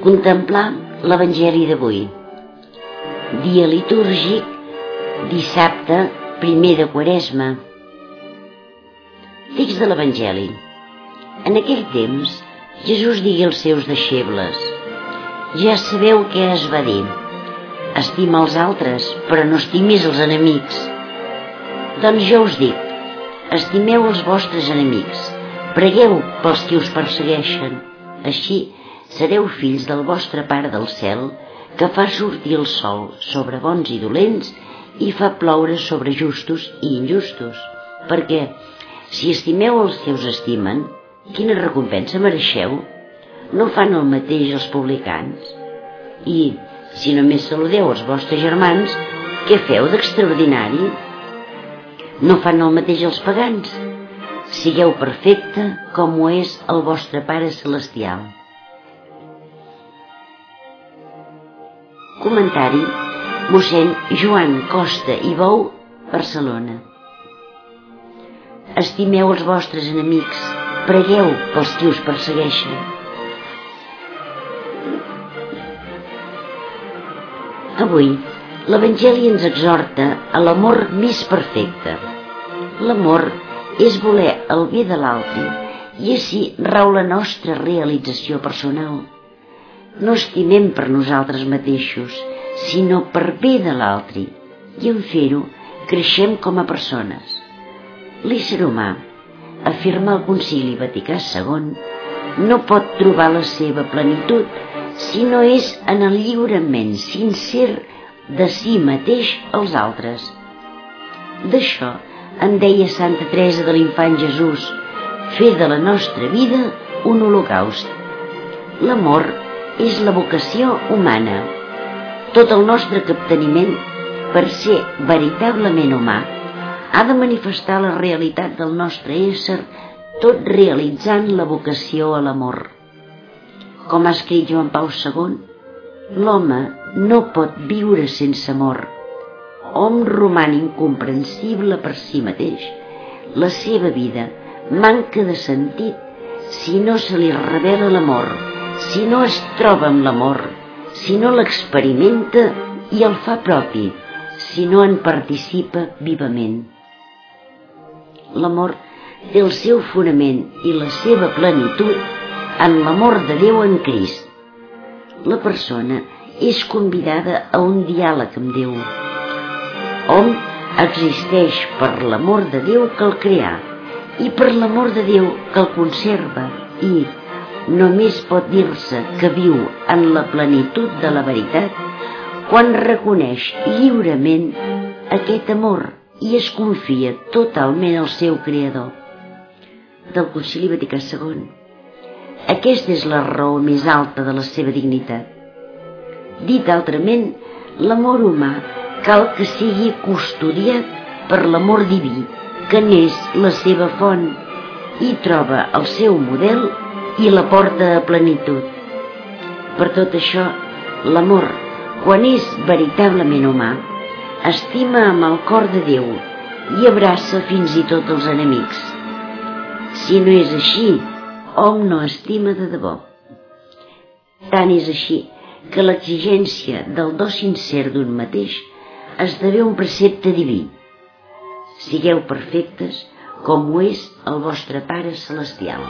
Contemplar l'Evangeli d'avui. Dia litúrgic, dissabte, primer de Quaresma. Text de l'Evangeli. En aquell temps, Jesús digui als seus deixebles, ja sabeu què es va dir. Estima els altres, però no estimis els enemics. Doncs jo us dic, estimeu els vostres enemics, pregueu pels qui us persegueixen. Així sereu fills del vostre Pare del cel, que fa sortir el sol sobre bons i dolents i fa ploure sobre justos i injustos. Perquè, si estimeu els que us estimen, quina recompensa mereixeu? No fan el mateix els publicans? I, si només saludeu els vostres germans, què feu d'extraordinari? No fan el mateix els pagans? Sigueu perfecte com ho és el vostre Pare Celestial. Comentari mossèn Joan Costa i Bou, Barcelona. Estimeu els vostres enemics, pregueu pels qui us persegueixen. Avui, l'Evangeli ens exhorta a l'amor més perfecte. L'amor és voler el bé de l'altre i així rau la nostra realització personal no estimem per nosaltres mateixos, sinó per bé de l'altre, i en fer-ho creixem com a persones. L'ésser humà, afirma el Concili Vaticà II, no pot trobar la seva plenitud si no és en el lliurament sincer de si mateix als altres. D'això en deia Santa Teresa de l'Infant Jesús, fer de la nostra vida un holocaust. L'amor és la vocació humana. Tot el nostre capteniment, per ser veritablement humà, ha de manifestar la realitat del nostre ésser, tot realitzant la vocació a l'amor. Com ha escrit Joan Pau II, l'home no pot viure sense amor. Hom roman incomprensible per si mateix. La seva vida manca de sentit si no se li revela l'amor si no es troba amb l'amor, si no l'experimenta i el fa propi, si no en participa vivament. L'amor té el seu fonament i la seva plenitud en l'amor de Déu en Crist. La persona és convidada a un diàleg amb Déu. Hom existeix per l'amor de Déu que el creà i per l'amor de Déu que el conserva i, només pot dir-se que viu en la plenitud de la veritat quan reconeix lliurement aquest amor i es confia totalment al seu creador. Del Concili Vaticà II. Aquesta és la raó més alta de la seva dignitat. Dit altrament, l'amor humà cal que sigui custodiat per l'amor diví, que n'és la seva font, i troba el seu model i la porta a plenitud. Per tot això, l'amor, quan és veritablement humà, estima amb el cor de Déu i abraça fins i tot els enemics. Si no és així, hom no estima de debò. Tant és així que l'exigència del do sincer d'un mateix esdevé un precepte diví. Sigueu perfectes com ho és el vostre Pare Celestial.